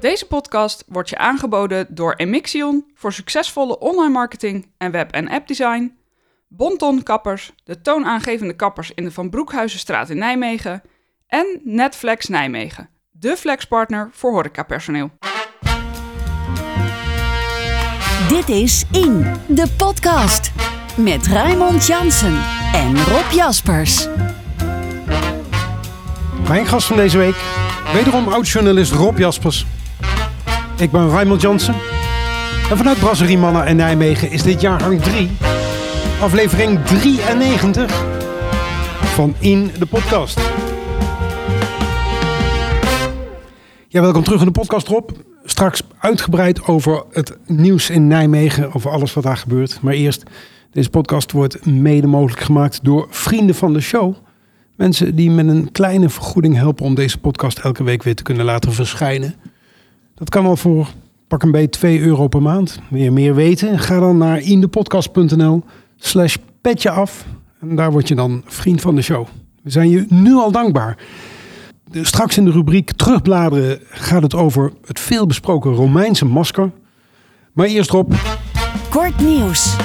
Deze podcast wordt je aangeboden door Emixion voor succesvolle online marketing en web- en appdesign, Bonton Kappers, de toonaangevende kappers in de Van Broekhuizenstraat in Nijmegen en Netflex Nijmegen, de flexpartner voor horecapersoneel. Dit is In, de podcast. Met Raymond Jansen en Rob Jaspers. Mijn gast van deze week, wederom oud-journalist Rob Jaspers. Ik ben Raymond Jansen. En vanuit Brasserie Mannen en Nijmegen is dit jaargang 3, aflevering 93 van In de Podcast. Ja, welkom terug in de podcast, Rob. Straks uitgebreid over het nieuws in Nijmegen, over alles wat daar gebeurt. Maar eerst, deze podcast wordt mede mogelijk gemaakt door vrienden van de show. Mensen die met een kleine vergoeding helpen om deze podcast elke week weer te kunnen laten verschijnen. Dat kan al voor pak een beetje 2 euro per maand. Wil je meer weten? Ga dan naar indepodcast.nl slash petje af. En daar word je dan vriend van de show. We zijn je nu al dankbaar. Straks in de rubriek terugbladeren gaat het over het veelbesproken Romeinse masker. Maar eerst Rob. Kort nieuws.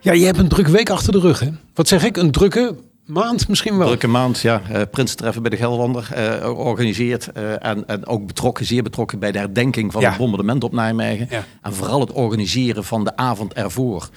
Ja, je hebt een drukke week achter de rug hè? Wat zeg ik? Een drukke maand misschien wel. Drukke maand, ja. Uh, Prinstreffen bij de Gelderlander uh, georganiseerd. Uh, en, en ook betrokken, zeer betrokken bij de herdenking van Ja. het bombardement op Nijmegen. Ja. En vooral het organiseren van de avond ervoor.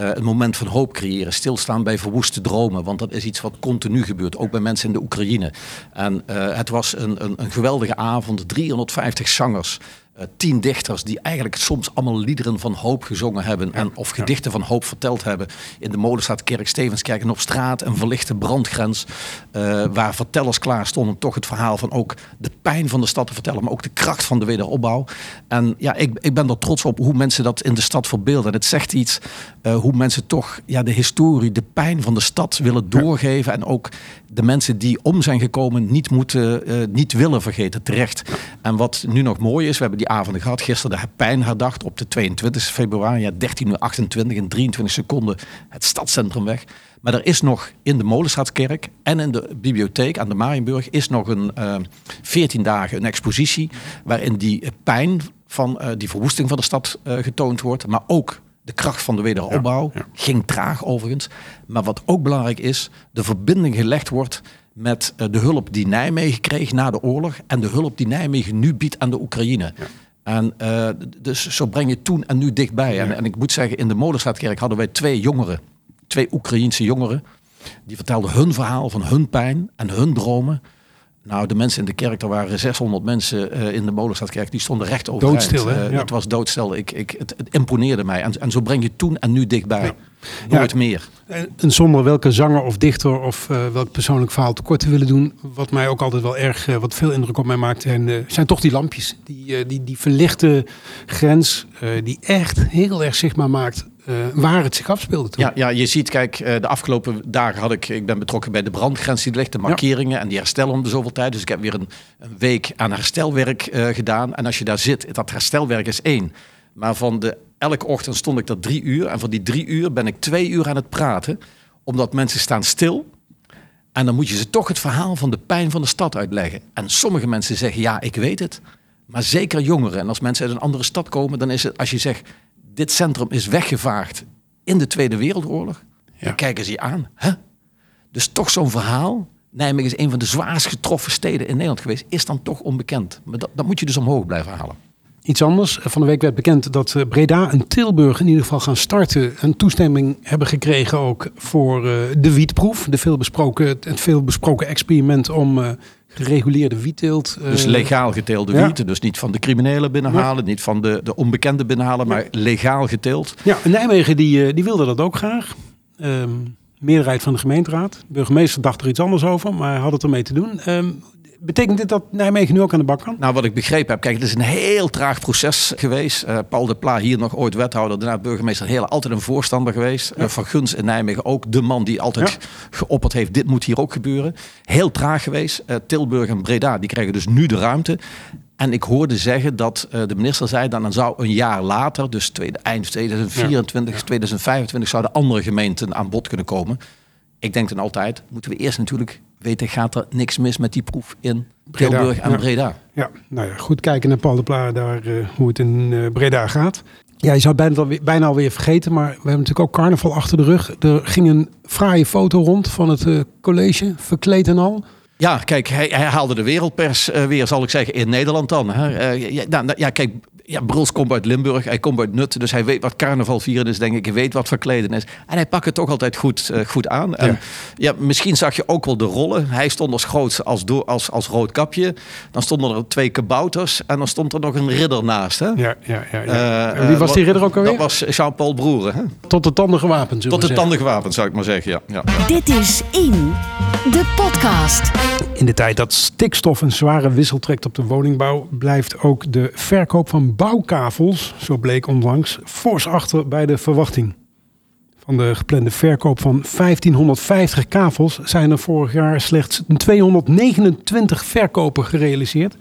Uh, een moment van hoop creëren, stilstaan bij verwoeste dromen. Want dat is iets wat continu gebeurt, ook bij mensen in de Oekraïne. En uh, het was een, een, een geweldige avond, 350 zangers. Uh, tien dichters die eigenlijk soms allemaal liederen van hoop gezongen hebben. En, of gedichten van hoop verteld hebben. In de Molenstraatkerk, Stevenskerk en op straat. Een verlichte brandgrens. Uh, waar vertellers klaar stonden. Toch het verhaal van ook de pijn van de stad te vertellen. Maar ook de kracht van de wederopbouw. En ja, ik, ik ben er trots op hoe mensen dat in de stad verbeelden. En het zegt iets uh, hoe mensen toch ja, de historie, de pijn van de stad willen doorgeven. En ook de mensen die om zijn gekomen niet, moeten, niet willen vergeten, terecht. En wat nu nog mooi is, we hebben die avonden gehad. Gisteren de pijn herdacht op de 22 februari. Ja, 13 uur 28 in 23 seconden het stadscentrum weg. Maar er is nog in de Molenstraatkerk en in de bibliotheek aan de Marienburg... is nog een uh, 14 dagen een expositie... waarin die pijn van uh, die verwoesting van de stad uh, getoond wordt. Maar ook de kracht van de wederopbouw. Ja, ja. Ging traag overigens. Maar wat ook belangrijk is, de verbinding gelegd wordt met uh, de hulp die Nijmegen kreeg na de oorlog en de hulp die Nijmegen nu biedt aan de Oekraïne. Ja. En uh, dus zo breng je toen en nu dichtbij. Ja. En, en, ik moet zeggen, in de Molenstraatkerk hadden wij twee jongeren, twee Oekraïense jongeren, die vertelden hun verhaal van hun pijn en hun dromen. Nou, de mensen in de kerk, er waren 600 mensen uh, in de Molenstraatkerk, die stonden recht overeind. Doodstil, hè? Uh, Ja. Het was doodstil. Ik, ik, het, het imponeerde mij. En, en zo breng je toen en nu dichtbij. Ja. Nooit Ja. meer. En en zonder welke zanger of dichter of eh, welk persoonlijk verhaal tekort te willen doen. Wat mij ook altijd wel erg, eh, wat veel indruk op mij maakt, eh, zijn toch die lampjes. Die, eh, die, die verlichte grens, eh, die echt heel erg zichtbaar maakt eh, waar het zich afspeelde toen. Ja, ja, je ziet, kijk, eh, de afgelopen dagen had ik, ik ben betrokken bij de brandgrens die ligt, de markeringen en die herstellen om de zoveel tijd. Dus ik heb weer een, een week aan herstelwerk eh, gedaan. En als je daar zit, dat herstelwerk is één. Maar van de, elke ochtend stond ik daar drie uur. En van die drie uur ben ik twee uur aan het praten. Omdat mensen staan stil. En dan moet je ze toch het verhaal van de pijn van de stad uitleggen. En sommige mensen zeggen, ja, ik weet het. Maar zeker jongeren. En als mensen uit een andere stad komen, dan is het als je zegt... dit centrum is weggevaagd in de Tweede Wereldoorlog. Ja. Dan kijken ze je aan. Dus toch zo'n verhaal. Nijmegen is een van de zwaarst getroffen steden in Nederland geweest. Is dan toch onbekend. Maar dat, dat moet je dus omhoog blijven halen. Iets anders. Van de week werd bekend dat eh, Breda en Tilburg in ieder geval gaan starten. Een toestemming hebben gekregen ook voor eh, de wietproef. De veelbesproken, het veelbesproken experiment om eh, gereguleerde wietteelt. eh, Dus legaal geteelde ja. wieten. Dus niet van de criminelen binnenhalen. Niet van de, de onbekenden binnenhalen. Maar legaal geteeld. Ja, en Nijmegen die, eh, die wilde dat ook graag. Ehm, meerderheid van de gemeenteraad. De burgemeester dacht er iets anders over, maar had het ermee te doen. Ehm, betekent dit dat Nijmegen nu ook aan de bak kan? Nou, wat ik begrepen heb, kijk, het is een heel traag proces geweest. Uh, Paul de Pla, hier nog ooit wethouder, daarna burgemeester Hele, altijd een voorstander geweest. Ja. Uh, van Guns in Nijmegen ook de man die altijd ja. geopperd heeft, dit moet hier ook gebeuren. Heel traag geweest. Uh, Tilburg en Breda, die krijgen dus nu de ruimte. En ik hoorde zeggen dat uh, de minister zei dan, dan zou een jaar later, dus tweede, eind 2024, ja. 2025, zouden andere gemeenten aan bod kunnen komen. Ik denk dan altijd, moeten we eerst natuurlijk weten, gaat er niks mis met die proef in Tilburg en ja. Breda? Ja, nou ja, goed kijken naar Paul de Pla, daar, eh, hoe het in eh, Breda gaat. Ja, je zou het bijna, alweer- bijna alweer vergeten, maar we hebben natuurlijk ook carnaval achter de rug. Er ging een fraaie foto rond van het eh, college, verkleed en al. Ja, kijk, hij, hij haalde de wereldpers eh, weer, zal ik zeggen, in Nederland dan. Hè. Eh, ja, nou, nou, ja, kijk, ja, Bruls komt uit Limburg, hij komt uit Nutten, dus hij weet wat carnaval vieren is, denk ik. Hij weet wat verkleden is. En hij pakt het toch altijd goed, eh, goed aan. En, ja, misschien zag je ook wel de rollen. Hij stond als groot als, als, als rood kapje. Dan stonden er twee kabouters en dan stond er nog een ridder naast. Hè. Ja, ja, ja. ja. Eh, en wie was die ridder ook alweer? Dat was Jean-Paul Broeren. Hè? Tot de tanden gewapend, zullen Tot de tanden gewapend, zou ik maar zeggen. Ja, ja. Dit is In, de podcast. In de tijd dat stikstof een zware wissel trekt op de woningbouw, blijft ook de verkoop van bouwkavels, zo bleek onlangs, fors achter bij de verwachting. Van de geplande verkoop van 1550 kavels zijn er vorig jaar slechts 229 verkopen gerealiseerd.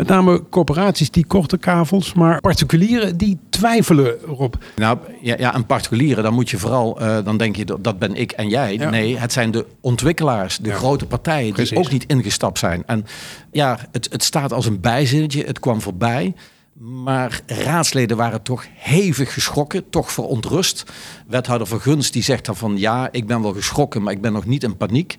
Met name corporaties die korte kavels, maar particulieren die twijfelen erop. Nou ja, ja, een particuliere, dan moet je vooral, eh, dan denk je dat, dat ben ik en jij. Ja. Nee, het zijn de ontwikkelaars, de Ja. grote partijen Precies. die ook niet ingestapt zijn. En ja, het, het staat als een bijzinnetje, het kwam voorbij. Maar raadsleden waren toch hevig geschrokken, toch verontrust. Wethouder Vergunst die zegt dan van ja, ik ben wel geschrokken, maar ik ben nog niet in paniek.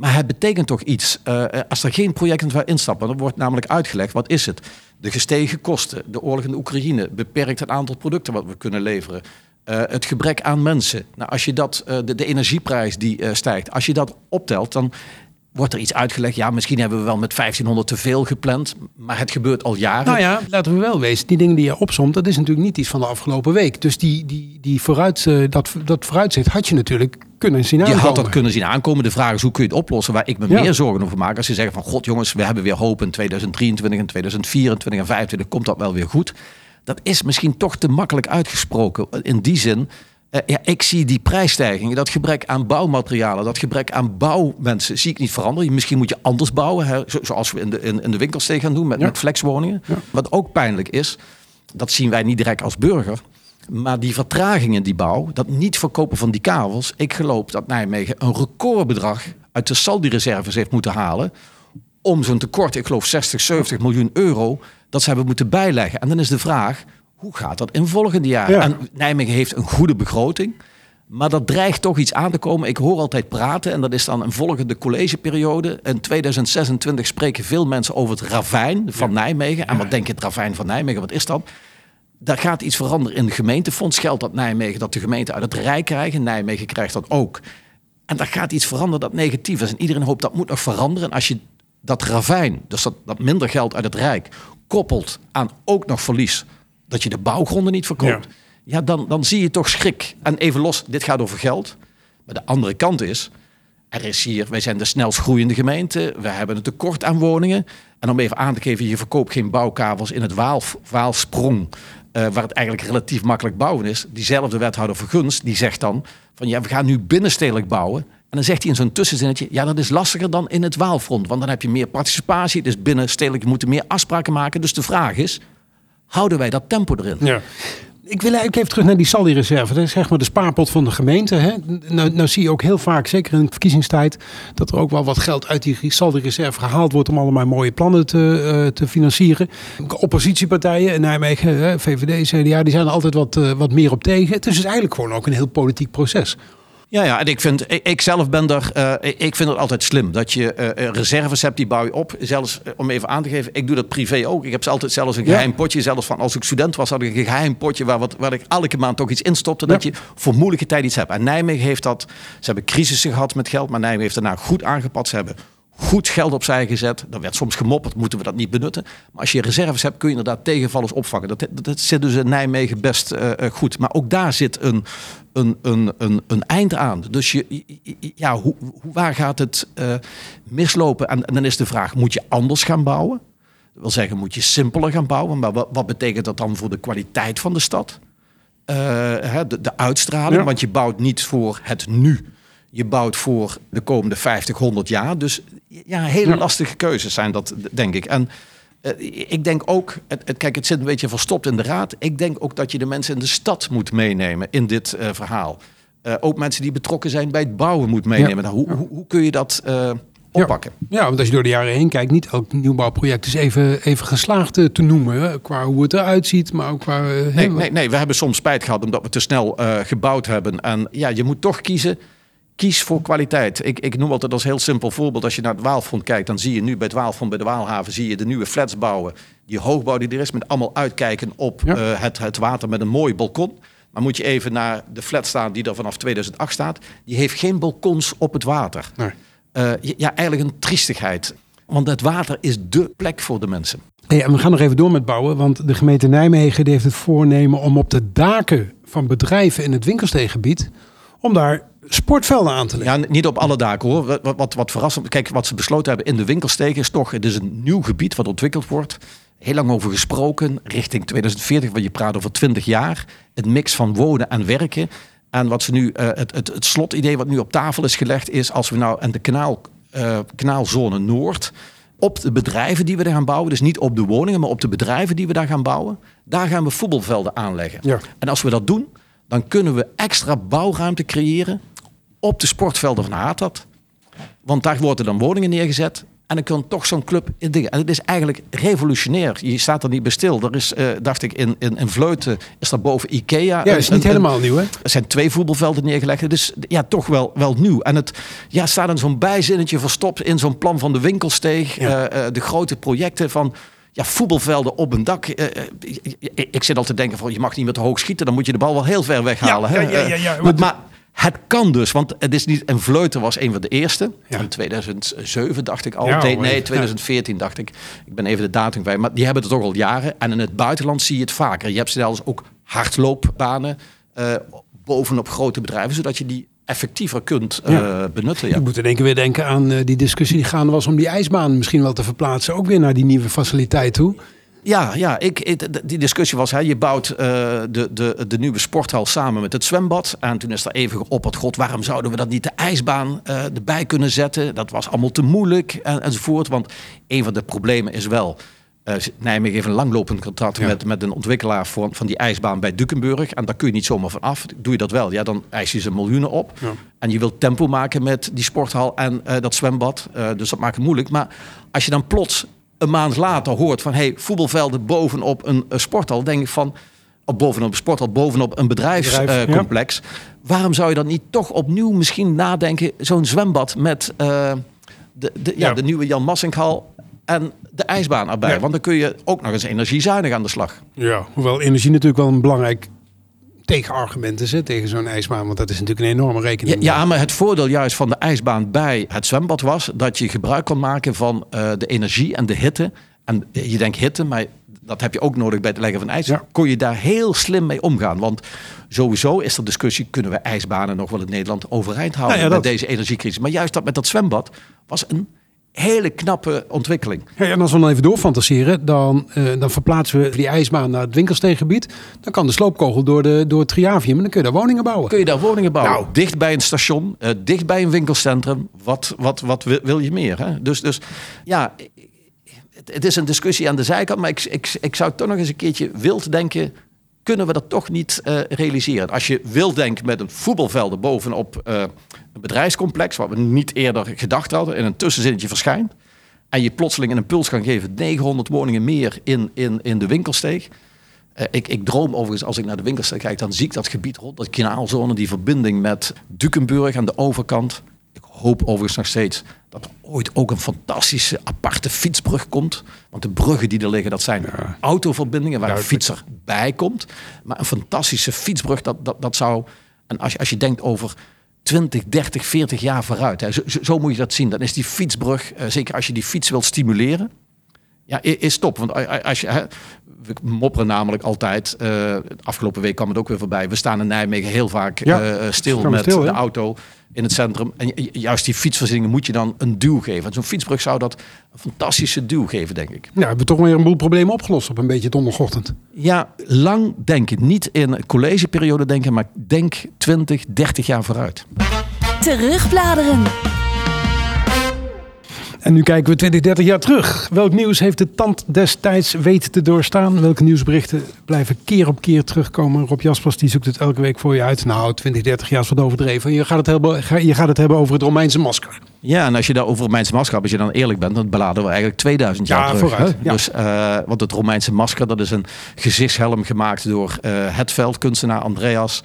Maar het betekent toch iets. Eh, als er geen projecten waar instappen, dan wordt namelijk uitgelegd, wat is het? De gestegen kosten, de oorlog in de Oekraïne, beperkt het aantal producten wat we kunnen leveren. Eh, het gebrek aan mensen. Nou, als je dat, eh, de, de energieprijs die eh, stijgt, als je dat optelt, dan wordt er iets uitgelegd. Ja, misschien hebben we wel met 1500 te veel gepland, maar het gebeurt al jaren. Nou ja, laten we wel wezen, die dingen die je opsomt, dat is natuurlijk niet iets van de afgelopen week. Dus die, die, die vooruit, eh, dat, dat vooruitzicht had je natuurlijk kunnen zien Je aankomen. had dat kunnen zien aankomen. De vraag is hoe kun je het oplossen? Waar ik me Ja. meer zorgen over maak. Als ze zeggen van god jongens, we hebben weer hoop in 2023 en 2024 en 2025 komt dat wel weer goed. Dat is misschien toch te makkelijk uitgesproken. In die zin, eh, ja, ik zie die prijsstijgingen, dat gebrek aan bouwmaterialen, dat gebrek aan bouwmensen, zie ik niet veranderen. Misschien moet je anders bouwen, hè, zo- zoals we in de, in, in de winkelsteeg gaan doen met, Ja. met flexwoningen. Ja. Wat ook pijnlijk is, dat zien wij niet direct als burger. Maar die vertraging in die bouw, dat niet verkopen van die kavels. Ik geloof dat Nijmegen een recordbedrag uit de saldi-reserves heeft moeten halen. Om zo'n tekort, ik geloof 60, 70 miljoen euro, dat ze hebben moeten bijleggen. En dan is de vraag, hoe gaat dat in volgende jaren? Ja. En Nijmegen heeft een goede begroting. Maar dat dreigt toch iets aan te komen. Ik hoor altijd praten en dat is dan een volgende collegeperiode. In 2026 spreken veel mensen over het ravijn van Nijmegen. En wat denk je het ravijn van Nijmegen? Wat is dat? Daar gaat iets veranderen in de gemeentefonds. Geld dat Nijmegen, dat de gemeente uit het Rijk krijgen. Nijmegen krijgt dat ook. En daar gaat iets veranderen dat negatief is. En iedereen hoopt dat moet nog veranderen. En als je dat ravijn, dus dat, dat minder geld uit het Rijk, koppelt aan ook nog verlies, dat je de bouwgronden niet verkoopt. Ja, dan, dan zie je toch schrik. En even los, dit gaat over geld. Maar de andere kant is, er is hier, wij zijn de snelst groeiende gemeente. We hebben een tekort aan woningen. En om even aan te geven, je verkoopt geen bouwkavels in het Waal, Waalsprong. eh, waar het eigenlijk relatief makkelijk bouwen is. Diezelfde wethouder Vergunst, die zegt dan van ja, we gaan nu binnenstedelijk bouwen. En dan zegt hij in zo'n tussenzinnetje, ja, dat is lastiger dan in het Waalfront. Want dan heb je meer participatie, dus binnenstedelijk moeten meer afspraken maken. Dus de vraag is, houden wij dat tempo erin? Ja. Ik wil eigenlijk even terug naar die saldi-reserve. Dat is zeg maar de spaarpot van de gemeente. Hè? Nou, nou zie je ook heel vaak, zeker in de verkiezingstijd, dat er ook wel wat geld uit die saldi-reserve gehaald wordt om allemaal mooie plannen te, eh, te financieren. Oppositiepartijen in Nijmegen, hè, VVD, CDA, die zijn er altijd wat, eh, wat meer op tegen. Het is dus eigenlijk gewoon ook een heel politiek proces. Ja, ja, en ik vind, ik, ik zelf ben er, eh, ik vind het altijd slim dat je eh, eh, reserves hebt, die bouw je op. Zelfs om even aan te geven, ik doe dat privé ook. Ik heb altijd zelfs een Ja. geheim potje. Zelfs van als ik student was, had ik een geheim potje waar, wat, waar ik elke maand toch iets instopte. Dat je voor moeilijke tijd iets hebt. En Nijmegen heeft dat, ze hebben crisissen gehad met geld, maar Nijmegen heeft daarna goed aangepast. Ze hebben goed geld opzij gezet. Er werd soms gemopperd, moeten we dat niet benutten. Maar als je reserves hebt, kun je inderdaad tegenvallers opvangen. Dat, dat, dat zit dus in Nijmegen best eh, eh, goed. Maar ook daar zit een, een, een, een, een eind aan. Dus je, ja, hoe, waar gaat het eh, mislopen? En, en dan is de vraag, moet je anders gaan bouwen? Dat wil zeggen, moet je simpeler gaan bouwen? Maar wat, wat betekent dat dan voor de kwaliteit van de stad? Hè, de, de uitstraling, Ja. want je bouwt niet voor het nu. Je bouwt voor de komende 50, 100 jaar. Dus ja, hele lastige keuzes zijn dat, denk ik. En eh, ik denk ook, het, het- kijk, het zit een beetje verstopt in de raad. Ik denk ook dat je de mensen in de stad moet meenemen in dit eh, verhaal. Eh, ook mensen die betrokken zijn bij het bouwen moet meenemen. Nou, hoe, hoe, hoe kun je dat oppakken. Ja, want als je door de jaren heen kijkt, niet elk nieuwbouwproject is even, even geslaagd te noemen. Hè? Qua hoe het eruit ziet, maar ook qua... Nee, nee, nee, we hebben soms spijt gehad omdat we te snel gebouwd hebben. En ja, je moet toch kiezen. Kies voor kwaliteit. Ik, ik noem altijd als heel simpel voorbeeld. Als je naar het Waalfront kijkt, dan zie je nu bij het Waalfront, bij de Waalhaven, zie je de nieuwe flats bouwen. Die hoogbouw die er is, met allemaal uitkijken op Ja. eh, het, het water met een mooi balkon. Maar moet je even naar de flat staan die er vanaf 2008 staat. Die heeft geen balkons op het water. Nee. Eh, ja, eigenlijk een triestigheid. Want het water is dé plek voor de mensen. Hey, en we gaan nog even door met bouwen, want de gemeente Nijmegen die heeft het voornemen om op de daken van bedrijven in het winkelsteeggebied, om daar sportvelden aan te leggen. Ja, niet op alle daken hoor. Wat, wat, wat, verrassend. Kijk, wat ze besloten hebben in de winkelsteken is toch, het is een nieuw gebied wat ontwikkeld wordt. Heel lang over gesproken, richting 2040, want je praat over 20 jaar. Het mix van wonen en werken. En wat ze nu, eh, het, het, het slotidee wat nu op tafel is gelegd, is als we nou en de kanaal, eh, kanaalzone Noord. Op de bedrijven die we daar gaan bouwen, dus niet op de woningen, maar op de bedrijven die we daar gaan bouwen, daar gaan we voetbalvelden aanleggen. Ja. En als we dat doen, dan kunnen we extra bouwruimte creëren op de sportvelden van Haartat. Want daar worden dan woningen neergezet. En dan kan toch zo'n club in dingen. En het is eigenlijk revolutionair. Je staat er niet bij stil. Er is, eh, dacht ik, in, in, in Vleuten is daar boven Ikea. Ja, dat is niet helemaal nieuw, hè? er zijn twee voetbalvelden neergelegd. Dus ja, toch wel, wel nieuw. En het ja, staat dan zo'n bijzinnetje verstopt in zo'n plan van de winkelsteeg. Ja. eh, eh, de grote projecten van ja, voetbalvelden op een dak. Ik, ik zit al te denken van je mag niet meer te hoog schieten. Dan moet je de bal wel heel ver weghalen. Ja, hè? ja, ja, maar het kan dus, want het is niet. En Vleuten was een van de eerste. Ja. In 2007 dacht ik al. Ja, nee, hoor, nee, ja. 2014 dacht ik. Ik ben even de datum kwijt. Maar die hebben het toch al jaren. En in het buitenland zie je het vaker. Je hebt zelfs ook hardloopbanen eh, bovenop grote bedrijven, zodat je die effectiever kunt eh, Ja. benutten. Ja. Ik moet in één keer weer denken aan eh, die discussie die gaande was om die ijsbaan misschien wel te verplaatsen. Ook weer naar die nieuwe faciliteit toe. Ja, ja ik, ik- die discussie was, hè, je bouwt eh, de, de, de nieuwe sporthal samen met het zwembad. En toen is er even geopperd, god, waarom zouden we dat niet de ijsbaan eh, erbij kunnen zetten? Dat was allemaal te moeilijk en, enzovoort. Want een van de problemen is wel, eh, Nijmegen heeft een langlopend contract Ja. met, met een ontwikkelaar van, van die ijsbaan bij Dukenburg. En daar kun je niet zomaar van af. Doe je dat wel, ja, dan eis je ze miljoenen op. Ja. En je wilt tempo maken met die sporthal en dat zwembad. Dus dat maakt het moeilijk. Maar als je dan plots een maand later hoort van... hey, voetbalvelden bovenop een, eh, sporthal... denk ik van... Of bovenop een sporthal, bovenop een Bedrijf, ja. bedrijfscomplex. Waarom zou je dan niet toch opnieuw misschien nadenken... zo'n zwembad met eh, de, de, ja, Ja. de nieuwe Jan Massinghal... en de ijsbaan erbij. Ja. Want dan kun je ook nog eens energiezuinig aan de slag. Ja, hoewel energie natuurlijk wel een belangrijk tegenargument is hè, tegen zo'n ijsbaan. Want dat is natuurlijk een enorme rekening. ja, maar het voordeel juist van de ijsbaan bij het zwembad was dat je gebruik kon maken van eh, de energie en de hitte. En je denkt hitte, maar dat heb je ook nodig bij het leggen van ijs. Ja. Kon je daar heel slim mee omgaan. Want sowieso is er discussie, kunnen we ijsbanen nog wel in Nederland overeind houden Nou ja, met deze energiecrisis. Maar juist dat met dat zwembad was een hele knappe ontwikkeling. Ja, en als we dan even doorfantaseren, dan, eh, dan verplaatsen we die ijsbaan naar het winkelsteeggebied. Dan kan de sloopkogel door, de, door het Triavium en dan kun je daar woningen bouwen. Kun je daar woningen bouwen? Nou. Dicht bij een station, eh, dicht bij een winkelcentrum. Wat, wat, wat wil, wil je meer? Hè? Dus, dus ja, het, het is een discussie aan de zijkant. Maar ik, ik, ik zou toch nog eens een keertje wild denken. Kunnen we dat toch niet eh, realiseren? Als je wild denkt met een voetbalvelden bovenop eh, een bedrijfscomplex... wat we niet eerder gedacht hadden, in een tussenzinnetje verschijnt... en je plotseling een impuls kan geven... 900 woningen meer in, in, in de winkelsteeg... Eh, ik, ik droom overigens, als ik naar de winkelstraat kijk, dan zie ik dat gebied rond, dat kanaalzone, die verbinding met Dukenburg aan de overkant. Ik hoop overigens nog steeds dat er ooit ook een fantastische aparte fietsbrug komt. Want de bruggen die er liggen, dat zijn autoverbindingen waar een fietser bij komt. Maar een fantastische fietsbrug, dat, dat, dat zou... En als je, als je denkt over 20, 30, 40 jaar vooruit, hè, zo, moet je dat zien. Dan is die fietsbrug, eh, zeker als je die fiets wilt stimuleren, ja, is top. Want als je, hè, we mopperen namelijk altijd. eh, afgelopen week kwam het ook weer voorbij. We staan in Nijmegen heel vaak Ja, eh, stil met stil, de auto in het centrum. En ju- juist die fietsvoorzieningen moet je dan een duw geven. En zo'n fietsbrug zou dat een fantastische duw geven, denk ik. Nou, hebben we toch weer een boel problemen opgelost op een beetje donderdagochtend. Ja, lang denken. Niet in een collegeperiode denken, maar denk 20, 30 jaar vooruit. Terugbladeren. En nu kijken we 20, 30 jaar terug. Welk nieuws heeft de tand destijds weten te doorstaan? Welke nieuwsberichten blijven keer op keer terugkomen? Rob Jaspers die zoekt het elke week voor je uit. Nou, 20, 30 jaar is wat overdreven. Je gaat het hebben, je gaat het hebben over het Romeinse masker. Ja, en als je daar over Romeinse masker, als je dan eerlijk bent, dan beladen we eigenlijk 2000 jaar Ja, terug. vooruit, hè? ja. Dus, eh, want het Romeinse masker, dat is een gezichtshelm gemaakt door eh het veldkunstenaar Andreas.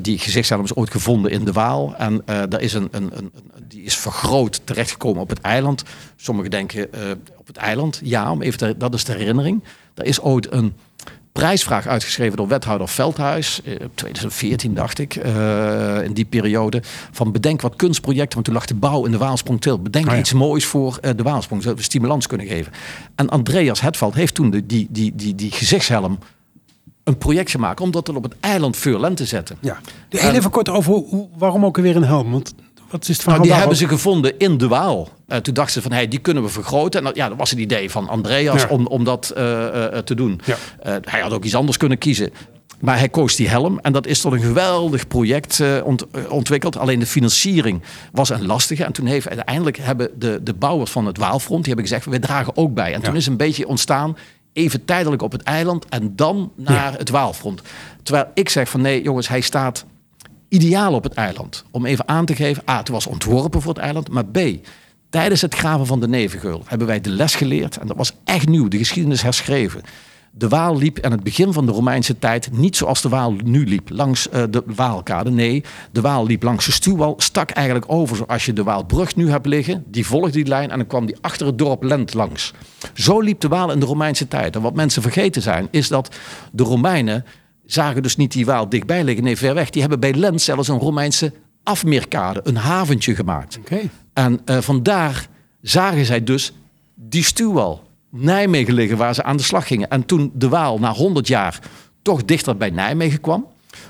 Die gezichtshelm is ooit gevonden in de Waal. En eh daar is een, een, een, die is vergroot terechtgekomen op het eiland. Sommigen denken op het eiland. Ja, om even te- dat is de herinnering. Er is ooit een prijsvraag uitgeschreven door wethouder Veldhuis. eh, 2014 dacht ik, eh, in die periode. Van bedenk wat kunstprojecten, want toen lag de bouw in de Waalsprong til. Bedenk Oh ja. iets moois voor eh, de Waalsprong, zodat we stimulans kunnen geven. En Andreas Hetveld heeft toen de, die, die, die, die gezichtshelm een project gemaakt om dat dan op het eiland Veurland te zetten. Ja. Heel even kort over hoe, waarom ook weer een helm? Want wat is het verhaal Nou, die hebben ze gevonden in de Waal. Eh, toen dachten ze van, hey, die kunnen we vergroten. En dat, ja, dat was het idee van Andreas Ja. om, om dat eh, eh, te doen. Ja. Hij had ook iets anders kunnen kiezen. Maar hij koos die helm en dat is tot een geweldig project ont- ontwikkeld. Alleen de financiering was een lastige. En toen heeft uiteindelijk hebben de, de bouwers van het Waalfront... die hebben gezegd, wij dragen ook bij. En toen is een beetje ontstaan, even tijdelijk op het eiland... en dan naar het Waalfront. Terwijl ik zeg van, nee jongens, hij staat ideaal op het eiland. Om even aan te geven, A, het was ontworpen voor het eiland, maar B, tijdens het graven van de Nevengeul hebben wij de les geleerd, en dat was echt nieuw, de geschiedenis herschreven. De Waal liep aan het begin van de Romeinse tijd niet zoals de Waal nu liep, langs eh, de Waalkade. Nee, de Waal liep langs de stuwwal, stak eigenlijk over zoals je de Waalbrug nu hebt liggen. Die volgde die lijn en dan kwam die achter het dorp Lent langs. Zo liep de Waal in de Romeinse tijd. En wat mensen vergeten zijn, is dat de Romeinen zagen dus niet die Waal dichtbij liggen, nee, ver weg. Die hebben bij Lent zelfs een Romeinse afmeerkade, een haventje gemaakt. Oké. En eh, vandaar zagen zij dus die stuwwal Nijmegen liggen waar ze aan de slag gingen. En toen de Waal na 100 jaar toch dichter bij Nijmegen kwam.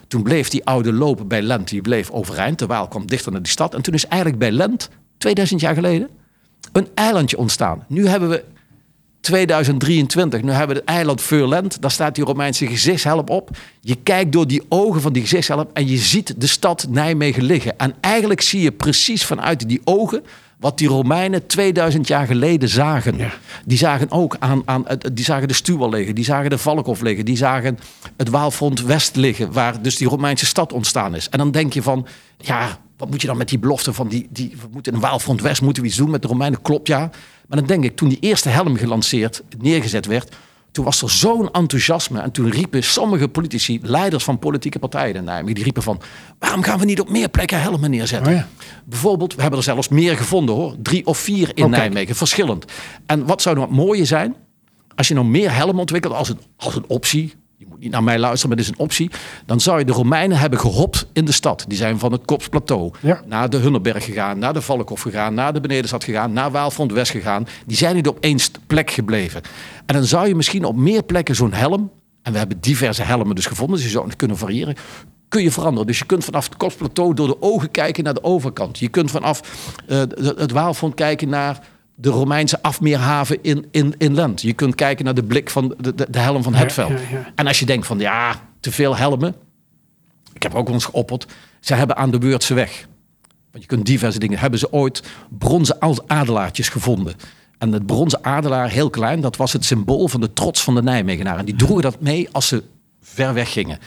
Toen bleef die oude loop bij Lent, die bleef overeind. De Waal kwam dichter naar die stad. En toen is eigenlijk bij Lent, 2000 jaar geleden, een eilandje ontstaan. Nu hebben we 2023. Nu hebben we het eiland Veurland. Daar staat die Romeinse gezichtshelm op. Je kijkt door die ogen van die gezichtshelm en je ziet de stad Nijmegen liggen. En eigenlijk zie je precies vanuit die ogen wat die Romeinen 2000 jaar geleden zagen. Ja. Die zagen ook aan, aan die zagen de Stuwal liggen, die zagen de Valkhof liggen, die zagen het Waalfront West liggen, waar dus die Romeinse stad ontstaan is. En dan denk je van, ja, wat moet je dan met die belofte van die, die we moeten in Waalfront West moeten we iets doen met de Romeinen? Klopt ja. Maar dan denk ik, toen die eerste helm gelanceerd, neergezet werd, toen was er zo'n enthousiasme. En toen riepen sommige politici, leiders van politieke partijen in Nijmegen, die riepen van, waarom gaan we niet op meer plekken helmen neerzetten? Oh ja. Bijvoorbeeld, we hebben er zelfs meer gevonden hoor. Drie of vier in Oh. Nijmegen, verschillend. En wat zou nou mooier zijn, als je nou meer helmen ontwikkelt als een, als een optie. Je moet niet naar mij luisteren, maar dit is een optie. Dan zou je de Romeinen hebben gehopt in de stad. Die zijn van het Kopsplateau Ja. naar de Hunnerberg gegaan, naar de Valkhof gegaan, naar de Benedenstad gegaan, naar Waalfront West gegaan. Die zijn niet op één plek gebleven. En dan zou je misschien op meer plekken zo'n helm, en we hebben diverse helmen dus gevonden, dus je zou het kunnen variëren, kun je veranderen. Dus je kunt vanaf het Kopsplateau door de ogen kijken naar de overkant. Je kunt vanaf eh, het Waalfront kijken naar de Romeinse afmeerhaven in, in, in Lent. Je kunt kijken naar de blik van de, de, de helm van Hetveld. ja, ja. En als je denkt van ja, te veel helmen. Ik heb ook eens geopperd. Ze hebben aan de Beurtse weg. Want je kunt diverse dingen. Hebben ze ooit bronzen ad- adelaartjes gevonden. En het bronzen adelaar, heel klein, dat was het symbool van de trots van de Nijmegenaren. En die droegen dat mee als ze ver weg gingen.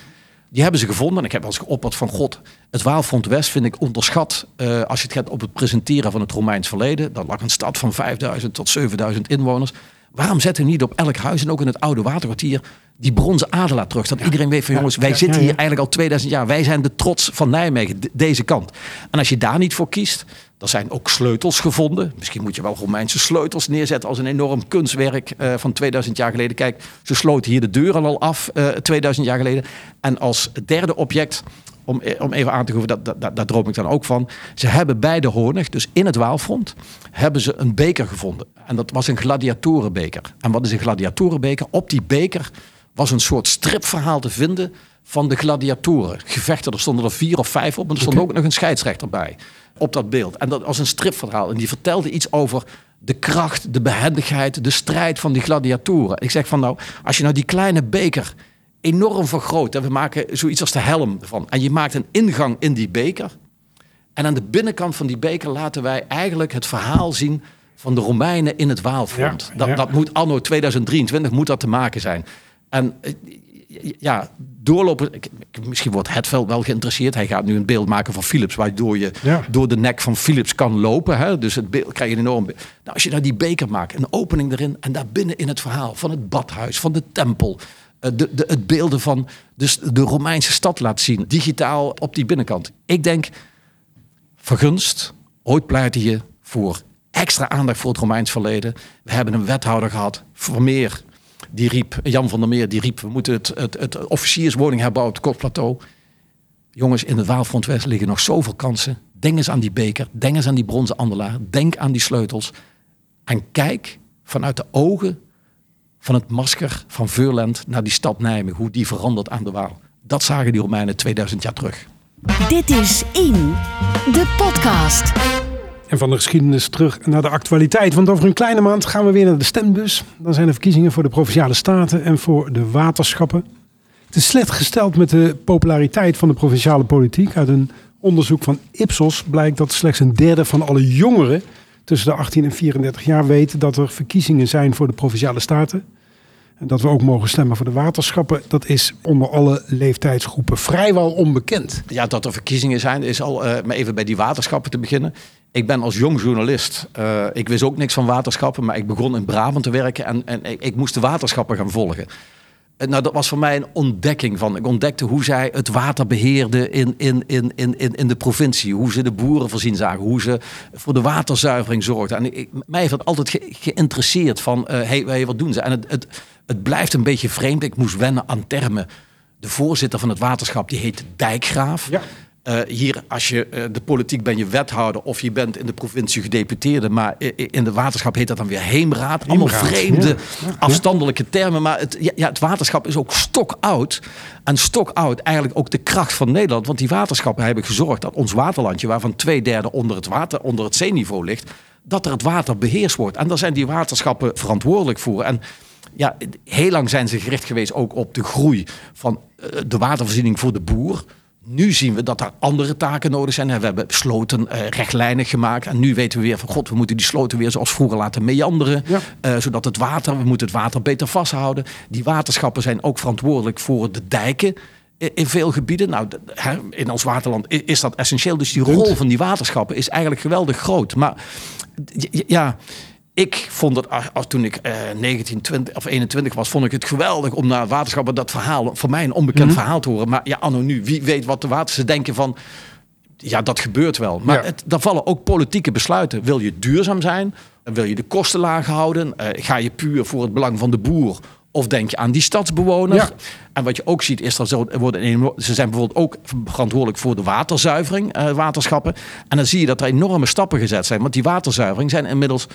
Die hebben ze gevonden. En ik heb wel eens geopperd van God. Het Waalfront West vind ik onderschat. eh, als je het gaat op het presenteren van het Romeins verleden. Dat lag een stad van 5000 tot 7000 inwoners. Waarom zetten we niet op elk huis en ook in het oude waterkwartier die bronzen adelaar terug? Dat iedereen weet van jongens, wij ja, zitten ja, hier eigenlijk al 2000 jaar. Wij zijn de trots van Nijmegen, de- deze kant. En als je daar niet voor kiest, er zijn ook sleutels gevonden. Misschien moet je wel Romeinse sleutels neerzetten als een enorm kunstwerk eh, van 2000 jaar geleden. Kijk, ze sloten hier de deuren al af eh 2000 jaar geleden. En als derde object, om, eh, om even aan te geven, dat, dat, dat, daar droom ik dan ook van. Ze hebben bij de Hoornig, dus in het Waalfront, hebben ze een beker gevonden. En dat was een gladiatorenbeker. En wat is een gladiatorenbeker? Op die beker was een soort stripverhaal te vinden van de gladiatoren. Gevechten, er stonden er vier of vijf op. En er stond ook nog een scheidsrechter bij op dat beeld. En dat was een stripverhaal. En die vertelde iets over de kracht, de behendigheid, de strijd van die gladiatoren. Ik zeg van nou, als je nou die kleine beker enorm vergroot... en we maken zoiets als de helm van... en je maakt een ingang in die beker... en aan de binnenkant van die beker laten wij eigenlijk het verhaal zien van de Romeinen in het Waalfront. Ja, dat, ja. dat moet anno 2023 moet dat te maken zijn. En eh, ja, doorlopen. Misschien wordt Hetveld wel geïnteresseerd. Hij gaat nu een beeld maken van Philips, waardoor je Ja. door de nek van Philips kan lopen. Hè? Dus het beeld krijg je een enorm. Nou, als je daar die beker maakt, een opening erin en daar binnen in het verhaal van het badhuis, van de tempel. eh, De, de, het beelden van dus de Romeinse stad laat zien, digitaal op die binnenkant. Ik denk, vergunst, ooit pleitte je voor extra aandacht voor het Romeins verleden. We hebben een wethouder gehad, Vermeer, die riep, Jan van der Meer, die riep, we moeten het, het, het officierswoning op het Kotplateau. Jongens, in het Waalfront West liggen nog zoveel kansen. Denk eens aan die beker, denk eens aan die bronzen andelaar, denk aan die sleutels. En kijk vanuit de ogen van het masker van Veurland naar die stad Nijmegen, hoe die verandert aan de Waal. Dat zagen die Romeinen 2000 jaar terug. Dit is In, de podcast. En van de geschiedenis terug naar de actualiteit. Want over een kleine maand gaan we weer naar de stembus. Dan zijn er verkiezingen voor de Provinciale Staten en voor de waterschappen. Het is slecht gesteld met de populariteit van de provinciale politiek. Uit een onderzoek van Ipsos blijkt dat slechts een derde van alle jongeren tussen de 18 en 34 jaar weten dat er verkiezingen zijn voor de Provinciale Staten. Dat we ook mogen stemmen voor de waterschappen. Dat is onder alle leeftijdsgroepen vrijwel onbekend. Ja, dat er verkiezingen zijn, is al, eh maar even bij die waterschappen te beginnen. Ik ben als jong journalist, eh, ik wist ook niks van waterschappen, maar ik begon in Brabant te werken en, en ik, moest de waterschappen gaan volgen. Eh, Nou, dat was voor mij een ontdekking van. Ik ontdekte hoe zij het water beheerden in, in, in, in, in de provincie. Hoe ze de boeren voorzien zagen. Hoe ze voor de waterzuivering zorgden. En mij heeft dat altijd ge- geïnteresseerd van, hey, wat doen ze? En het, het, het blijft een beetje vreemd. Ik moest wennen aan termen. De voorzitter van het waterschap, die heet Dijkgraaf. Ja. Eh, hier, als je eh, de politiek ben je wethouder of je bent in de provincie gedeputeerde, maar in de waterschap heet dat dan weer heemraad. Allemaal vreemde, ja. Ja. afstandelijke termen. Maar het, ja, ja, het waterschap is ook stokoud. En stokoud eigenlijk ook de kracht van Nederland. Want die waterschappen hebben gezorgd dat ons waterlandje, waarvan twee derde onder het, water, onder het zeeniveau ligt, dat er het water beheerst wordt. En daar zijn die waterschappen verantwoordelijk voor. En ja, heel lang zijn ze gericht geweest ook op de groei van eh, de watervoorziening voor de boer. Nu zien we dat er andere taken nodig zijn. We hebben sloten eh, rechtlijnig gemaakt. En nu weten we weer van god, we moeten die sloten weer zoals vroeger laten meanderen. Ja. Eh, zodat het water, we moeten het water beter vasthouden. Die waterschappen zijn ook verantwoordelijk voor de dijken in veel gebieden. Nou, in ons waterland is dat essentieel. Dus die rol van die waterschappen is eigenlijk geweldig groot. Maar ja, ik vond het als toen ik eh 19, 20 of 21 was, vond ik het geweldig om naar waterschappen dat verhaal, voor mij een onbekend Mhm. verhaal te horen. Maar ja, anno nu, wie weet wat de waters ze denken van. Ja, dat gebeurt wel. Maar Ja. het, daar vallen ook politieke besluiten. Wil je duurzaam zijn? Wil je de kosten laag houden? Eh, ga je puur voor het belang van de boer? Of denk je aan die stadsbewoner? Ja. En wat je ook ziet is dat ze, worden ze zijn bijvoorbeeld ook verantwoordelijk voor de waterzuivering, eh, waterschappen. En dan zie je dat er enorme stappen gezet zijn. Want die waterzuivering zijn inmiddels,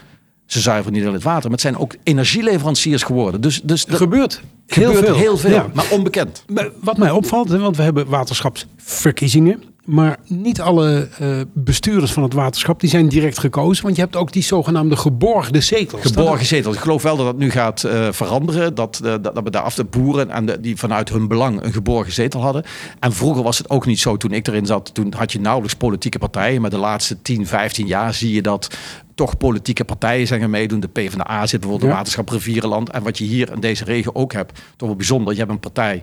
ze zuiveren niet alleen het water, maar het zijn ook energieleveranciers geworden. Dus, dus Er dat gebeurt gebeurt heel veel, Ja. maar onbekend. Wat mij opvalt, want we hebben waterschapsverkiezingen. Maar niet alle eh, bestuurders van het waterschap die zijn direct gekozen. Want je hebt ook die zogenaamde geborgde zetels. Geborgen zetels. Ik geloof wel dat dat nu gaat eh, veranderen. Dat, eh, dat, dat we daar af de boeren en de, die vanuit hun belang een geborgen zetel hadden. En vroeger was het ook niet zo. Toen ik erin zat, toen had je nauwelijks politieke partijen. Maar de laatste 10, 15 jaar zie je dat toch politieke partijen zijn gaan meedoen. De PvdA zit bijvoorbeeld in Ja. Waterschap Rivierenland. En wat je hier in deze regio ook hebt, toch wel bijzonder. Je hebt een partij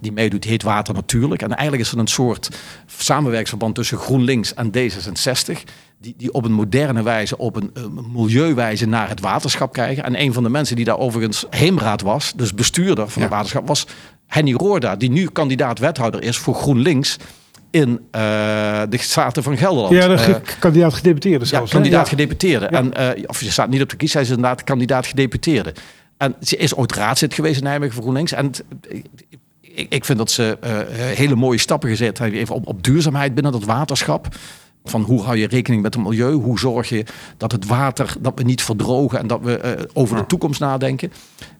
die meedoet, die heet Water Natuurlijk. En eigenlijk is er een soort samenwerksverband tussen GroenLinks en D66. Die, die op een moderne wijze, op een, eh, milieuwijze naar het waterschap krijgen. En een van de mensen die daar overigens heemraad was, dus bestuurder van het Ja. waterschap, was Henny Roorda. Die nu kandidaat wethouder is voor GroenLinks in eh, de Staten van Gelderland. Ja, de Eh, kandidaat gedeputeerde ja, zelfs. hè? kandidaat Ja. gedeputeerde. Ja. En, eh, of je staat niet op de kies, hij is inderdaad kandidaat gedeputeerde. En ze is ooit raadslid geweest in Nijmegen voor GroenLinks. En het- ik, ik vind dat ze hele mooie stappen gezet hebben. Even op, op duurzaamheid binnen dat waterschap. Van hoe hou je rekening met het milieu? Hoe zorg je dat het water, dat we niet verdrogen en dat we over de toekomst nadenken?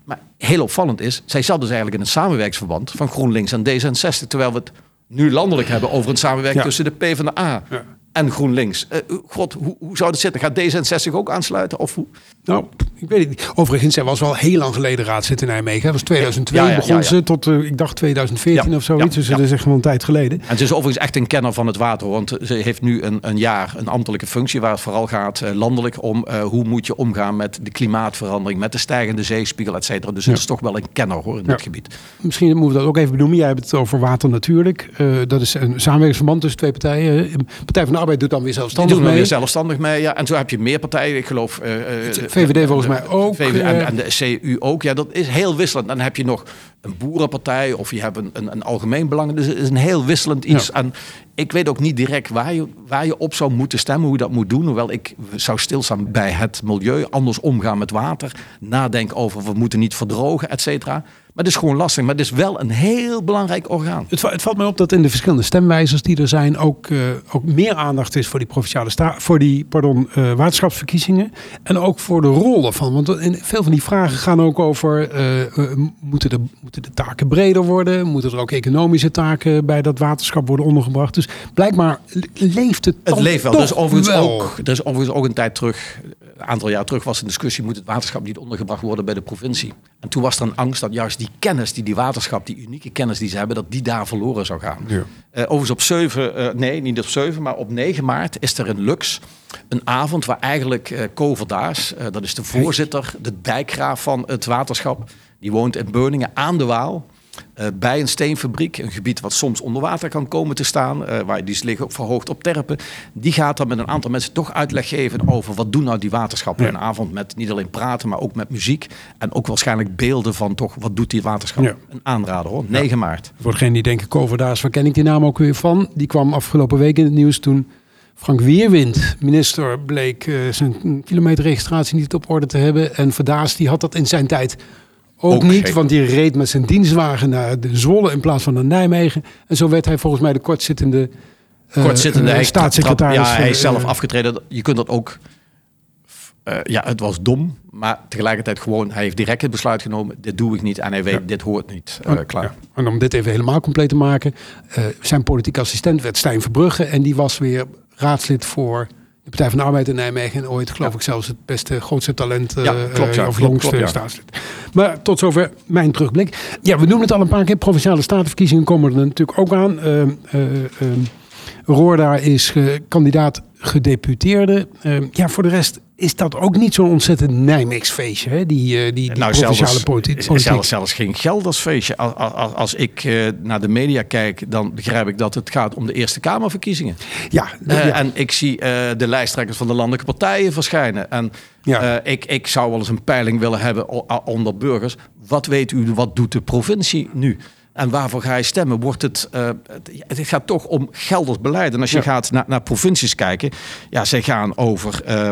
Maar heel opvallend is, zij zat dus eigenlijk in een samenwerksverband van GroenLinks en D66. Terwijl we het nu landelijk hebben over een samenwerking tussen de PvdA Ja. En GroenLinks. Uh, God, hoe, hoe zou dat zitten? Gaat D66 ook aansluiten? Of hoe? Nou, ik weet het niet. Overigens, zij was wel heel lang geleden raadslid in Nijmegen. Dat was 2002 ja, ja, begon ze tot, uh, ik dacht 2014 of zoiets. dus dat is echt gewoon een tijd geleden. En ze is overigens echt een kenner van het water. Want ze heeft nu een, een jaar een ambtelijke functie waar het vooral gaat uh, landelijk om hoe moet je omgaan met de klimaatverandering, met de stijgende zeespiegel, et cetera. Dus het is toch wel een kenner hoor in dit gebied. Misschien moeten we dat ook even benoemen. Jij hebt het over water natuurlijk. dat is een samenwerkingsverband tussen twee partijen. Partij van de Arbeid doet dan weer zelfstandig Die doen mee. weer zelfstandig mee, ja. En zo heb je meer partijen. Ik geloof... Uh, VVD volgens mij ook. VVD en, en, de CU ook. Ja, dat is heel wisselend. Dan heb je nog een boerenpartij of je hebt een, een, een algemeen belang. Dus het is een heel wisselend iets. En ik weet ook niet direct waar je, waar je op zou moeten stemmen, hoe je dat moet doen. Hoewel ik zou stilstaan bij het milieu, anders omgaan met water, nadenken over we moeten niet verdrogen, et cetera. Maar het is gewoon lastig. Maar het is wel een heel belangrijk orgaan. Het, het valt mij op dat in de verschillende stemwijzers die er zijn ook, uh, ook meer aandacht is voor die provinciale sta voor die pardon, uh, waterschapsverkiezingen. En ook voor de rol ervan. Want in veel van die vragen gaan ook over: uh, moeten, de, moeten de taken breder worden? Moeten er ook economische taken bij dat waterschap worden ondergebracht? Dus blijkbaar leeft het. Het leeft wel. Dus overigens, ook, er is overigens ook een tijd terug een aantal jaar terug was een discussie: moet het waterschap niet ondergebracht worden bij de provincie? En toen was er een angst dat juist die kennis die die waterschap, die unieke kennis die ze hebben, dat die daar verloren zou gaan. Ja. Uh, overigens op 7, uh, eh, nee, niet op 7, maar op 9 maart is er in Lux een avond waar eigenlijk uh, Ko Verdaas, dat is de voorzitter, de dijkgraaf van het waterschap, die woont in Beuningen aan de Waal. Uh, bij een steenfabriek, een gebied wat soms onder water kan komen te staan, uh, waar die liggen ook verhoogd op terpen. Die gaat dan met een aantal mensen toch uitleg geven over wat doen nou die waterschappen. Ja. Een avond met niet alleen praten, maar ook met muziek. En ook waarschijnlijk beelden van toch wat doet die waterschap. Ja. Een aanrader hoor, 9 maart. Voor degene die denken, Koverdaas, waar ken ik die naam ook weer van? Die kwam afgelopen week in het nieuws toen Frank Weerwind, minister, bleek uh, zijn kilometerregistratie niet op orde te hebben. En Verdaas die had dat in zijn tijd ook, niet, want die reed met zijn dienstwagen naar de Zwolle in plaats van naar Nijmegen. En zo werd hij volgens mij de kortzittende, uh, kortzittende uh, staatssecretaris. Ja, hij is zelf afgetreden. Je kunt dat ook... Uh, ja, het was dom, maar tegelijkertijd gewoon, hij heeft direct het besluit genomen, dit doe ik niet en hij weet, dit hoort niet. Uh, klaar. Ja. En om dit even helemaal compleet te maken, uh, zijn politiek assistent werd Stijn Verbrugge en die was weer raadslid voor de Partij van de Arbeid in Nijmegen en ooit geloof ik zelfs het beste, grootste talent ja, klopt, ja, of jongste ja. staatslid. Maar tot zover mijn terugblik. Ja, we noemen het al een paar keer. Provinciale statenverkiezingen komen er natuurlijk ook aan. Uh, uh, uh, Roorda is kandidaat gedeputeerde. ja, voor de rest is dat ook niet zo'n ontzettend Nijmeegsfeestje, hè? Die, die, die nou, zelfs, politiek. Zelfs, zelfs geen Geldersfeestje. Als, als, als ik uh, naar de media kijk, dan begrijp ik dat het gaat om de Eerste Kamerverkiezingen. Ja, uh, ja. En ik zie uh, de lijsttrekkers van de landelijke partijen verschijnen. En ja. ik, ik zou wel eens een peiling willen hebben onder burgers. Wat weet u, wat doet de provincie nu? En waarvoor ga je stemmen? Wordt het, uh, het, het, gaat toch om gelders beleid. En als je ja. gaat naar, naar provincies kijken, ja, zij gaan over. Uh,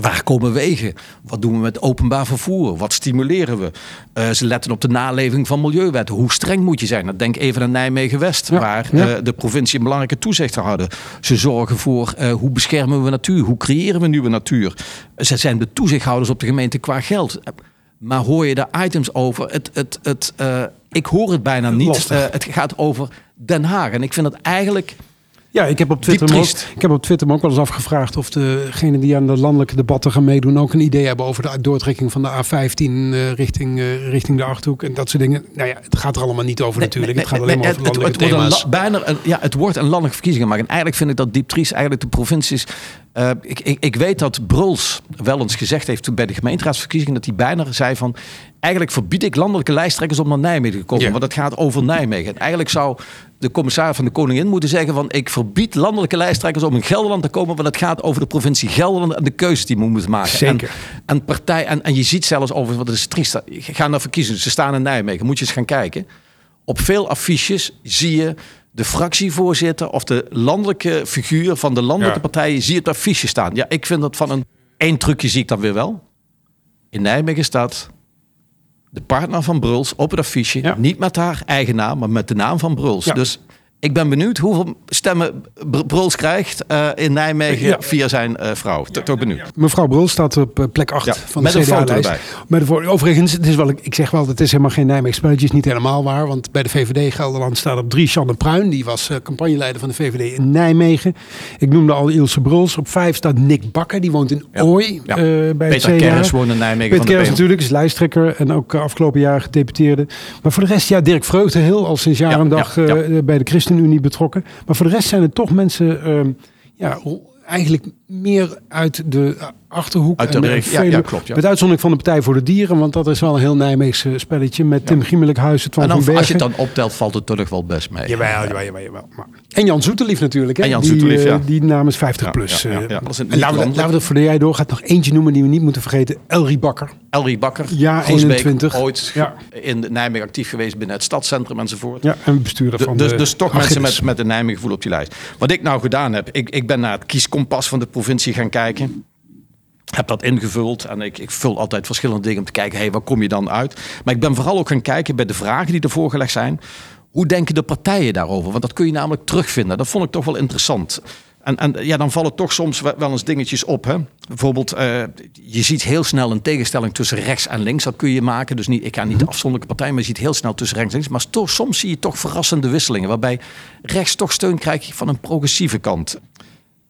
Waar komen wegen? Wat doen we met openbaar vervoer? Wat stimuleren we? Uh, ze letten op de naleving van milieuwetten. Hoe streng moet je zijn? denk even aan Nijmegen-West, ja, waar ja. uh, de provincie een belangrijke toezicht houden. Ze zorgen voor uh, hoe beschermen we natuur? Hoe creëren we nieuwe natuur? Ze zijn de toezichthouders op de gemeente qua geld. Maar hoor je daar items over? Het, het, het, ik hoor het bijna niet. het gaat over Den Haag. En ik vind het eigenlijk ja, ik heb, op Twitter ook, ik heb op Twitter me ook wel eens afgevraagd of degenen die aan de landelijke debatten gaan meedoen ook een idee hebben over de doortrekking van de A15 uh, richting, uh, richting de Achterhoek en dat soort dingen. Nou ja, het gaat er allemaal niet over nee, natuurlijk. Nee, het gaat alleen nee, maar over landelijke het, het thema's. Wordt bijna een, ja, het wordt een landelijke verkiezingen maken. En eigenlijk vind ik dat Diep Tries eigenlijk de provincies... Uh, ik, ik, ik weet dat Bruls wel eens gezegd heeft toen bij de gemeenteraadsverkiezingen... dat hij bijna zei van eigenlijk verbied ik landelijke lijsttrekkers om naar Nijmegen te komen. Ja. Want het gaat over Nijmegen. En eigenlijk zou de commissaris van de Koningin moeten zeggen van... ik verbied landelijke lijsttrekkers om in Gelderland te komen... want het gaat over de provincie Gelderland en de keuzes die we moeten maken. Zeker. En, en, partij, en, en je ziet zelfs over, wat is triest, ga naar verkiezingen. Ze staan in Nijmegen, moet je eens gaan kijken. Op veel affiches zie je de fractievoorzitter of de landelijke figuur van de landelijke ja. partijen... zie je op affiche staan. Ja, ik vind dat van een... één trucje zie ik dan weer wel. In Nijmegen staat de partner van Bruls op het affiche. Ja. Niet met haar eigen naam, maar met de naam van Bruls. Ja. Dus Ik ben benieuwd hoeveel stemmen Br- Bruls krijgt eh, in Nijmegen Ja. via zijn eh, vrouw. Toch toch benieuwd. Mevrouw Brul staat op eh, plek 8 Ja, van met de een foto CDA-lijst. erbij. Met. Overigens, het is wel, ik zeg wel, het is helemaal geen Nijmegen spelletje. is niet helemaal waar. Want bij de VVD Gelderland staat op 3 Jeanne Pruin. Die was eh, campagneleider van de VVD in Nijmegen. Ik noemde al Ilse Bruls. Op 5 staat Nick Bakker. Die woont in Ja. Ooi Ja. eh, bij Peter het CDA. Kerris woont in Nijmegen Peter van de Kerris natuurlijk is lijsttrekker en ook afgelopen jaar gedeputeerde. Maar voor de rest, ja, Dirk Vreugdehil al sinds jaar Ja, en dag ja, ja. eh, bij de ChristenUnie betrokken. Maar voor de rest zijn het toch mensen, ehm, ja, eigenlijk meer uit de Achterhoek. Uit de en, regio. Ja, vele- ja, klopt, ja. Met uitzondering van de Partij voor de Dieren, want dat is wel een heel Nijmeegse spelletje met Tim Giemelijkhuizen, Twan En van dan, Bergen. als je het dan optelt, valt het toch wel best mee. Jawel, jawel, jawel, jawel. Maar- En Jan Zoeterlief natuurlijk, hè? En Jan die, Zoeterlief, eh, ja. die namens 50 plus. Ja, ja, eh, ja. Dat en laten, we, er voor de jij doorgaat nog eentje noemen die we niet moeten vergeten. Elrie Bakker. Elrie Bakker, Ja, Groesbeek, 21. ooit Ja. in Nijmegen actief geweest binnen het stadscentrum enzovoort. Ja, en bestuurder van dus, de dus toch mensen met, met een Nijmegen gevoel op die lijst. Wat ik nou gedaan heb, ik, ik ben naar het kieskompas van de provincie gaan kijken. Heb dat ingevuld en ik, ik vul altijd verschillende dingen om te kijken, hey, waar kom je dan uit? Maar ik ben vooral ook gaan kijken bij de vragen die er voorgelegd zijn. Hoe denken de partijen daarover? Want dat kun je namelijk terugvinden. Dat vond ik toch wel interessant. En, en ja, dan vallen toch soms wel eens dingetjes op. Hè? Bijvoorbeeld, eh, je ziet heel snel een tegenstelling tussen rechts en links. Dat kun je maken. Dus niet, ik ga niet de afzonderlijke partijen, maar je ziet heel snel tussen rechts en links. Maar toch, soms zie je toch verrassende wisselingen. Waarbij rechts toch steun krijgt van een progressieve kant.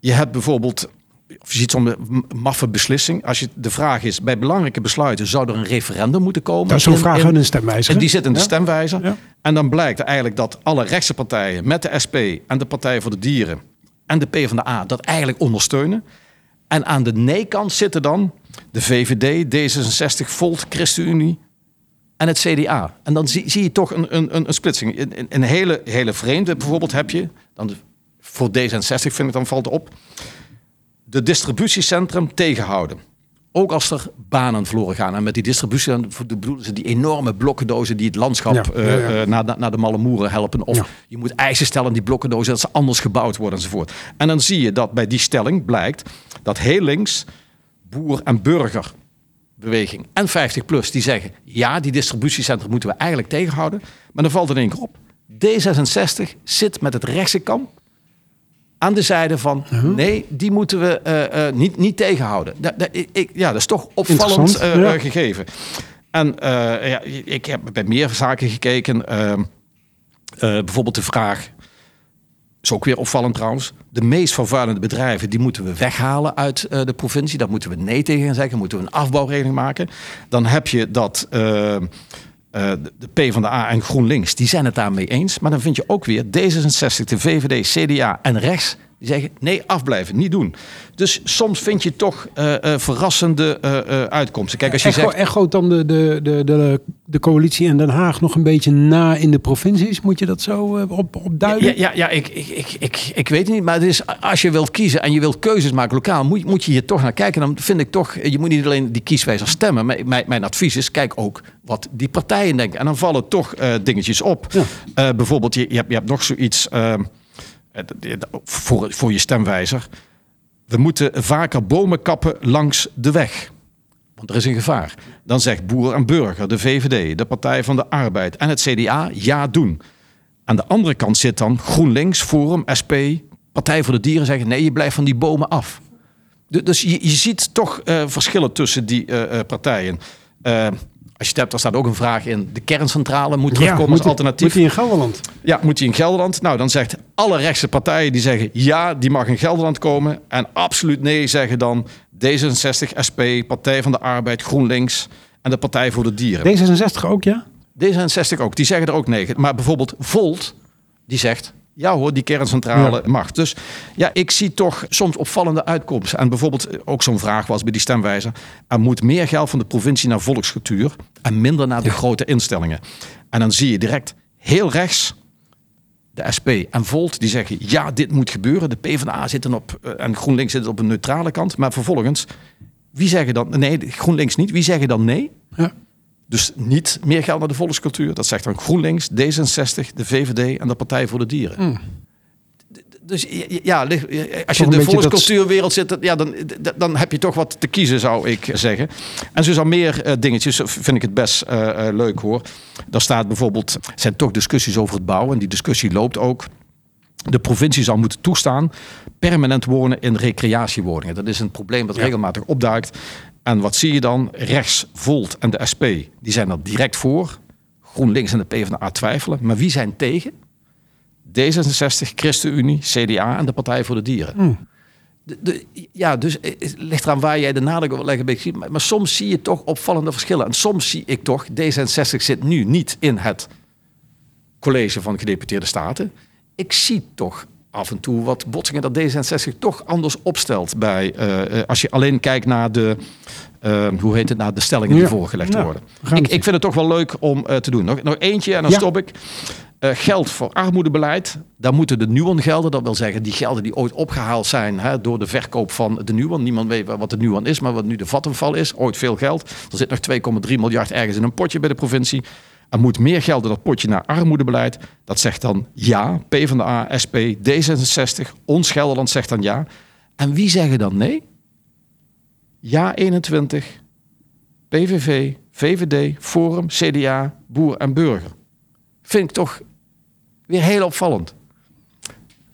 Je hebt bijvoorbeeld, of je ziet zo'n maffe beslissing. Als je, de vraag is, bij belangrijke besluiten zou er een referendum moeten komen. Dat is zo'n vraag in- in een stemwijzer. en die zit in de Ja. stemwijzer. Ja. En dan blijkt eigenlijk dat alle rechtse partijen met de SP en de Partij voor de Dieren en de PvdA dat eigenlijk ondersteunen. En aan de nee-kant zitten dan de VVD, D66, Volt, ChristenUnie en het CDA. En dan zie, zie je toch een, een, een, een splitsing. In, in, een hele, hele vreemde bijvoorbeeld heb je, dan de- voor D66 vind ik dan valt op, de distributiecentrum tegenhouden. Ook als er banen verloren gaan. En met die distributie bedoelen ze die enorme blokkendozen die het landschap Ja, eh, ja, ja. eh, naar, de- naar de malle moeren helpen. Of je moet eisen stellen aan die blokkendozen dat ze anders gebouwd worden enzovoort. En dan zie je dat bij die stelling blijkt dat heel links boer en burger beweging en 50 plus die zeggen ja, die distributiecentrum moeten we eigenlijk tegenhouden. Maar dan valt er in één keer op. D66 zit met het rechtse kamp aan de zijde van nee, die moeten we eh, eh, niet, niet tegenhouden. Da- da- ik, ja, dat is toch opvallend eh, ja. gegeven. En ja, ik heb bij meer zaken gekeken. ehm, eh, bijvoorbeeld de vraag, is ook weer opvallend trouwens. De meest vervuilende bedrijven, die moeten we weghalen uit de provincie. Daar moeten we nee tegen gaan zeggen. Moeten we een afbouwregeling maken. Dan heb je dat eh, eh, de PvdA en GroenLinks, die zijn het daarmee eens. Maar dan vind je ook weer D66, de VVD, CDA en rechts... die zeggen nee, afblijven, niet doen. Dus soms vind je toch eh, eh, verrassende eh, uitkomsten. Kijk, als je Echo, zegt... echoot dan de, de, de, de, de coalitie in Den Haag nog een beetje na in de provincies? Moet je dat zo op, opduiden? Ja, ja, ja ik, ik, ik, ik, ik weet het niet. Maar het is, als je wilt kiezen en je wilt keuzes maken lokaal, moet, moet je hier toch naar kijken. Dan vind ik toch, je moet niet alleen die kieswijzer stemmen. Maar mijn, mijn advies is, kijk ook wat die partijen denken. En dan vallen toch dingetjes op. Ja. Bijvoorbeeld, je, je, hebt, je hebt nog zoiets ehm, eh, voor, voor je stemwijzer. We moeten vaker bomen kappen langs de weg. Want er is een gevaar. Dan zegt Boer en Burger, de VVD, de Partij van de Arbeid en het CDA ja doen. Aan de andere kant zit dan GroenLinks, Forum, SP, Partij voor de Dieren zeggen nee, je blijft van die bomen af. Du- Dus je, je ziet toch eh, verschillen tussen die eh, eh, partijen. Eh, als je het hebt, er staat ook een vraag in. De kerncentrale moet terugkomen moet als die- alternatief. Moet die in Gelderland? Ja, moet hij in Gelderland? Nou, dan zegt alle rechtse partijen die zeggen ja, die mag in Gelderland komen. En absoluut nee zeggen dan D66, SP, Partij van de Arbeid, GroenLinks en de Partij voor de Dieren. D66 ook, ja? D66 ook, die zeggen er ook nee. Maar bijvoorbeeld Volt, die zegt ja hoor, die kerncentrale Ja. mag. Dus ja, ik zie toch soms opvallende uitkomsten. En bijvoorbeeld ook zo'n vraag was bij die stemwijzer. Er moet meer geld van de provincie naar volkscultuur en minder naar de grote instellingen. En dan zie je direct heel rechts de SP en Volt die zeggen ja, dit moet gebeuren. De PvdA zit dan op eh, en GroenLinks zit op een neutrale kant. Maar vervolgens, wie zeggen dan nee, GroenLinks niet. Wie zeggen dan nee? Ja. Dus niet meer geld naar de volkscultuur. Dat zegt dan GroenLinks, D66, de VVD en de Partij voor de Dieren. Hmm. Dus ja, als je in de volkscultuurwereld zit, ja, dan, dan heb je toch wat te kiezen, zou ik zeggen. En zo zijn meer eh, dingetjes, vind ik het best eh, eh, leuk hoor. Daar staat bijvoorbeeld, er zijn toch discussies over het bouwen. En die discussie loopt ook. de provincie zou moeten toestaan permanent wonen in recreatiewoningen. Dat is een probleem dat Ja. regelmatig opduikt. En wat zie je dan? Rechts, Volt en de SP, die zijn er direct voor. GroenLinks en de PvdA twijfelen. Maar wie zijn tegen? D66, ChristenUnie, CDA en de Partij voor de Dieren. De, de- ja, dus eh, het ligt eraan waar jij de nadruk wil leggen. bij ziet. Maar, maar soms zie je toch opvallende verschillen. En soms zie ik toch, D66 zit nu niet in het college van gedeputeerde staten. Ik zie toch af en toe wat botsingen dat D66 toch anders opstelt bij eh, eh, als je alleen kijkt naar de eh, hoe heet het naar de stellingen die voorgelegd worden. Ik, ik vind het toch wel leuk om te doen. Nog, nog eentje en dan Ja. stop ik. Geld voor armoedebeleid. Daar moeten de Nuon gelden. Dat wil zeggen die gelden die ooit opgehaald zijn hè, door de verkoop van de Nuon. Niemand weet wat de Nuon is, maar wat nu de Vattenval is. Ooit veel geld. Er zit nog 2,3 miljard ergens in een potje bij de provincie. Er moet meer geld in dat potje naar armoedebeleid. Dat zegt dan ja. PvdA, SP, D66, ons Gelderland zegt dan ja. En wie zeggen dan nee? Ja 21, PVV, VVD, Forum, CDA, Boer en Burger. Vind ik toch weer heel opvallend.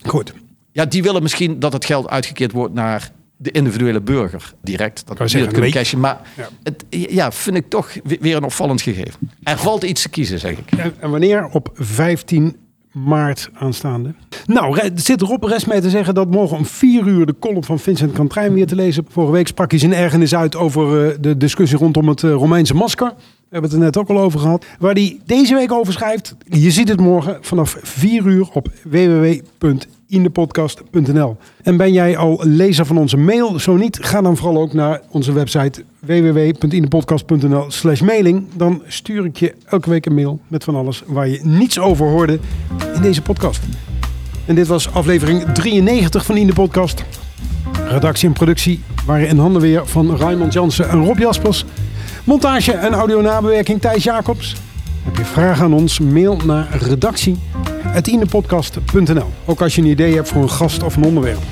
Goed. Ja, die willen misschien dat het geld uitgekeerd wordt naar de individuele burger direct. Dat die zeggen, dat kunnen cashen. Maar Ja. het, ja, vind ik toch we- weer een opvallend gegeven. Er valt iets te kiezen, zeg ik. En, en wanneer? Op 15 maart aanstaande. Nou, er zit Rob rest mee te zeggen dat morgen om 4 uur de column van Vincent Kantrijn weer te lezen. Vorige week sprak hij zijn ergernis uit over eh, de discussie rondom het eh, Romeinse masker. We hebben het er net ook al over gehad. Waar hij deze week over schrijft. Je ziet het morgen vanaf 4 uur op www.indepodcast.nl. En ben jij al lezer van onze mail? Zo niet, ga dan vooral ook naar onze website www.indepodcast.nl slash mailing. Dan stuur ik je elke week een mail met van alles waar je niets over hoorde in deze podcast. En dit was aflevering 93 van In de Podcast. Redactie en productie waren in handen weer van Raymond Jansen en Rob Jaspers. Montage en audio-nabewerking Thijs Jacobs. Heb je vragen aan ons? Mail naar redactie.indepodcast.nl Ook als je een idee hebt voor een gast of een onderwerp.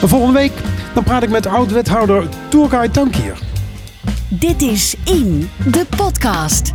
En volgende week dan praat ik met oud-wethouder Turgay Tankier. Dit is In, de podcast.